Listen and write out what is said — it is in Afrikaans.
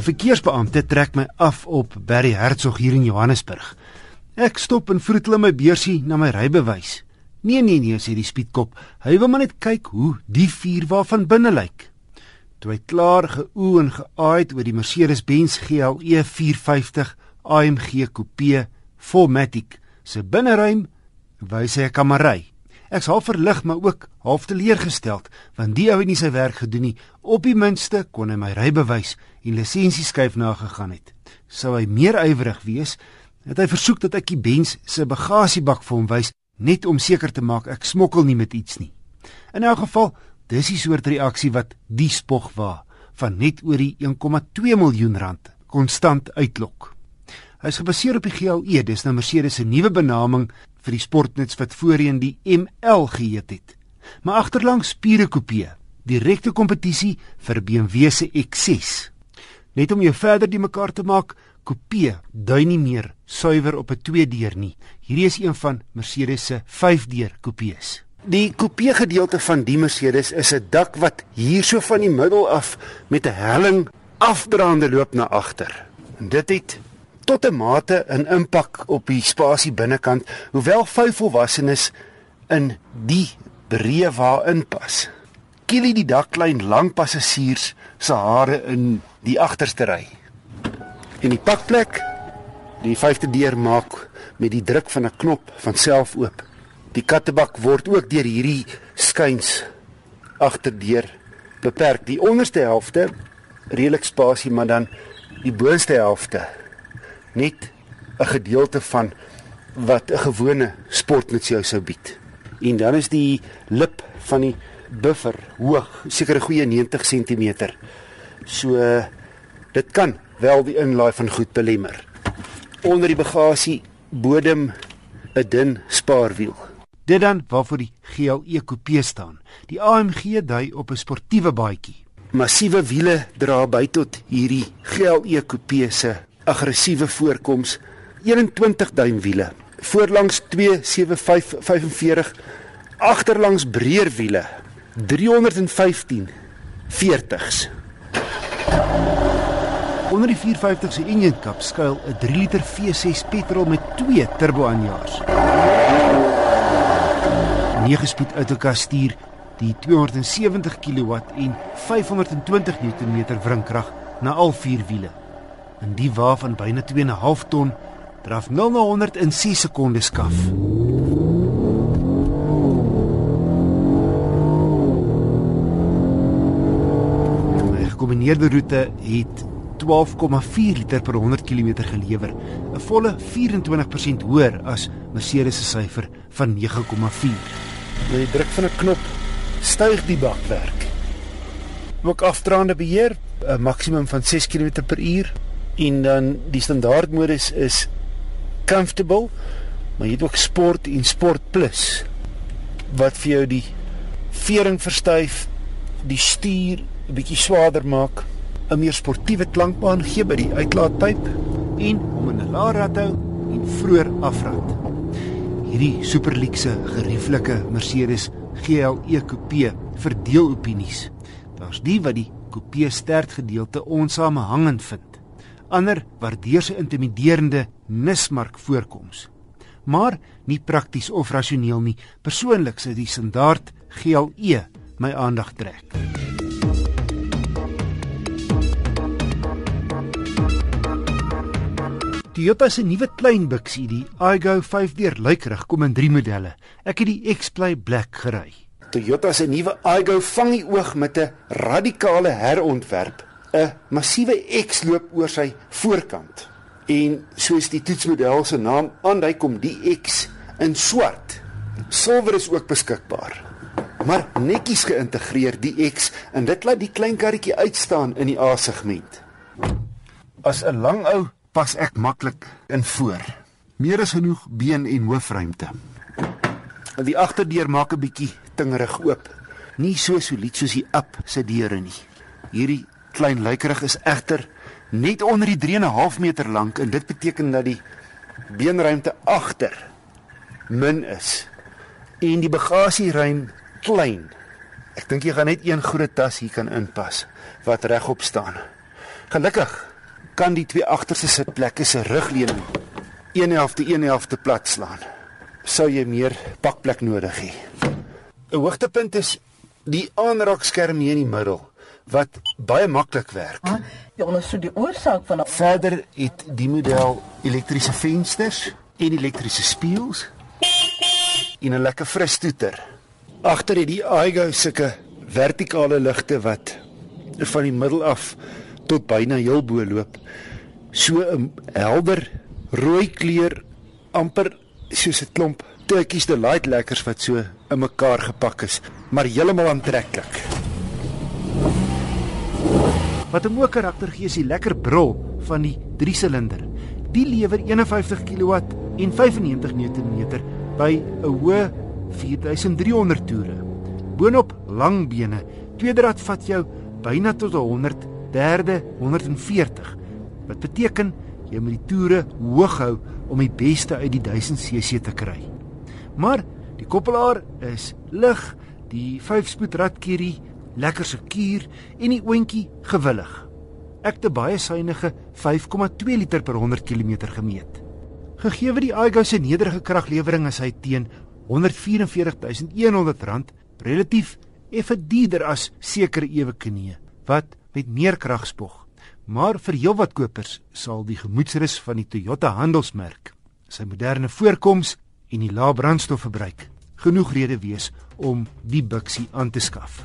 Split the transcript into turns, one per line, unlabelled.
'n Verkeersbeampte trek my af op Berry Hertzog hier in Johannesburg. Ek stop en vroetel my beursie na my rybewys. Nee nee nee, sê die speedkop. Hy wil maar net kyk hoe die vuur waarvan binne lyk. Toe hy klaar geoe en geaaid oor die Mercedes-Benz GLE 450 AMG Coupe 4matic se binneruim, wys hy 'n kamerai. Ek's half verlig maar ook half teleurgesteld want die ou het nie sy werk gedoen nie. Op die minste kon hy my rybewys en lisensieskyf nagegaan het. Sou hy meer ywerig wees, het hy versoek dat ek die Benz se bagasiebak vir hom wys net om seker te maak ek smokkel nie met iets nie. In elk geval, dis die soort reaksie wat die spog wa van net oor die 1,2 miljoen rand konstant uitlok. Hy is gebaseer op die GLE, dis nou Mercedes se nuwe benaming vir die sportnuts wat voorheen die ML geheet het. Maar agterlangs Spiere Coupe, direkte kompetisie vir BMW se X6. Net om jou verder die mekaar te maak, Coupe dui nie meer suiwer op 'n 2-deur nie. Hierdie is een van Mercedes se 5-deur coupes. Die coupe gedeelte van die Mercedes is 'n dak wat hier so van die middel af met 'n helling afdraande loop na agter. En dit het tot 'n mate 'n impak op die spasie binnekant, hoewel vyf volwassenes in die breë waarin pas. Kielie die daklyn lang passasiers se hare in die agterste ry. En die pakplek, die vyfde deur maak met die druk van 'n knop van self oop. Die kattebak word ook deur hierdie skuins agterdeur beperk. Die onderste helfte redelik spasie, maar dan die boonste helfte net 'n gedeelte van wat 'n gewone sportnuts jou sou bied. En dan is die lip van die buffer hoog, seker 'n goeie 90 cm. So dit kan wel die inlaai van goed belemmer. Onder die bagasie bodem 'n dun spaarwiel. Dit dan waarvoor die GLE Coupe staan. Die AMG dui op 'n sportiewe baadjie. Massiewe wiele dra by tot hierdie GLE Coupe se aggressiewe voorkoms 21 duim wiele voorlangs 27545 agterlangs breër wiele 315 40s onder die 450 se engine kap skuil 'n 3 liter V6 petrol met twee turbo aanjaars 9 spoed outokastuur die 270 kW en 520 Nm wrinkrag na al vier wiele in die wa van byna 2 en 'n half ton draf 0 na 100 in 6 sekondes skaf. My gekombineerde roete het 12,4 liter per 100 km gelewer, 'n volle 24% hoër as Mercedes se syfer van 9,4. Met die druk van 'n knop styg die bakwerk. Ook afdraande beheer, 'n maksimum van 6 km per uur en dan die standaard modus is comfortable maar jy het ook sport en sport plus wat vir jou die vering verstyf die stuur 'n bietjie swaarder maak 'n meer sportiewe klankbaan gee by die uitlaatpyp en om 'n laer rad hou en vroeër afrat hierdie superlikse gerieflike Mercedes GLE Coupe verdeel opinies. Daar's die wat die Coupe sterk gedeelte onsamehangend vind ander waardeer sy intimiderende nismark voorkoms. Maar nie prakties of rasioneel nie. Persoonlik sou die standaard GLE my aandag trek. Toyota se nuwe klein biksie, die iGo 5-deur luikerig kom in 3 modelle. Ek het die X-Play Black gery. Toyota se nuwe iGo vang die oog met 'n radikale herontwerp 'n massiewe X loop oor sy voorkant. En soos die toetsmodel se naam aandui, kom die X in swart. Silwer is ook beskikbaar. Maar netjies geïntegreer die X en dit laat die klein karretjie uitstaan in die A-segment. As 'n lang ou pas ek maklik in voor. Meer as genoeg been en hoofruimte. Die agterdeur maak 'n bietjie tingerig oop. Nie so solied soos die up se deure nie. Hierdie klein luikerig is egter net onder die 3.5 meter lank en dit beteken dat die beenruimte agter min is en die bagasieruim klein. Ek dink jy gaan net een groot tas hier kan inpas wat regop staan. Gelukkig kan die twee agterste sitplekke se rugleuning een helfte een helfte plat slaan. Sou jy meer bakplek nodig hê. 'n Hoogtepunt is die aanraakskerm hier in die middel wat baie maklik werk.
Ah, jy ondersoek die oorsaak van
Verder het die model elektriese vensters en elektriese spieëls en 'n lekker fris toeter. Agter het die iGo sulke vertikale ligte wat van die middel af tot byna heel bo loop. So 'n helder rooi kleur amper soos 'n klomp Turkish delight lekkers wat so in mekaar gepak is, maar heeltemal aantreklik. Wat hom ook karakter gee is die lekker brul van die 3-silinder. Die lewer 51 kW en 95 Nm by 'n hoë 4300 toere. Boonop lang bene, tweede rad vat jou byna tot 100, derde 140. Wat beteken jy moet die toere hoog hou om die beste uit die 1000 cc te kry. Maar die koppelaar is lig, die 5-spoed radkierie lekker sekuur en die oontjie gewillig. Ek het baie suiwige 5,2 liter per 100 km gemeet. Gegee die iGo se nederige kraglewering as hy teen R144.100 relatief effe duurder as sekere ewe knie wat met meer krag spog. Maar vir heelwat kopers sal die gemoedsrus van die Toyota handelsmerk, sy moderne voorkoms en die lae brandstofverbruik genoeg rede wees om die biksie aan te skaf.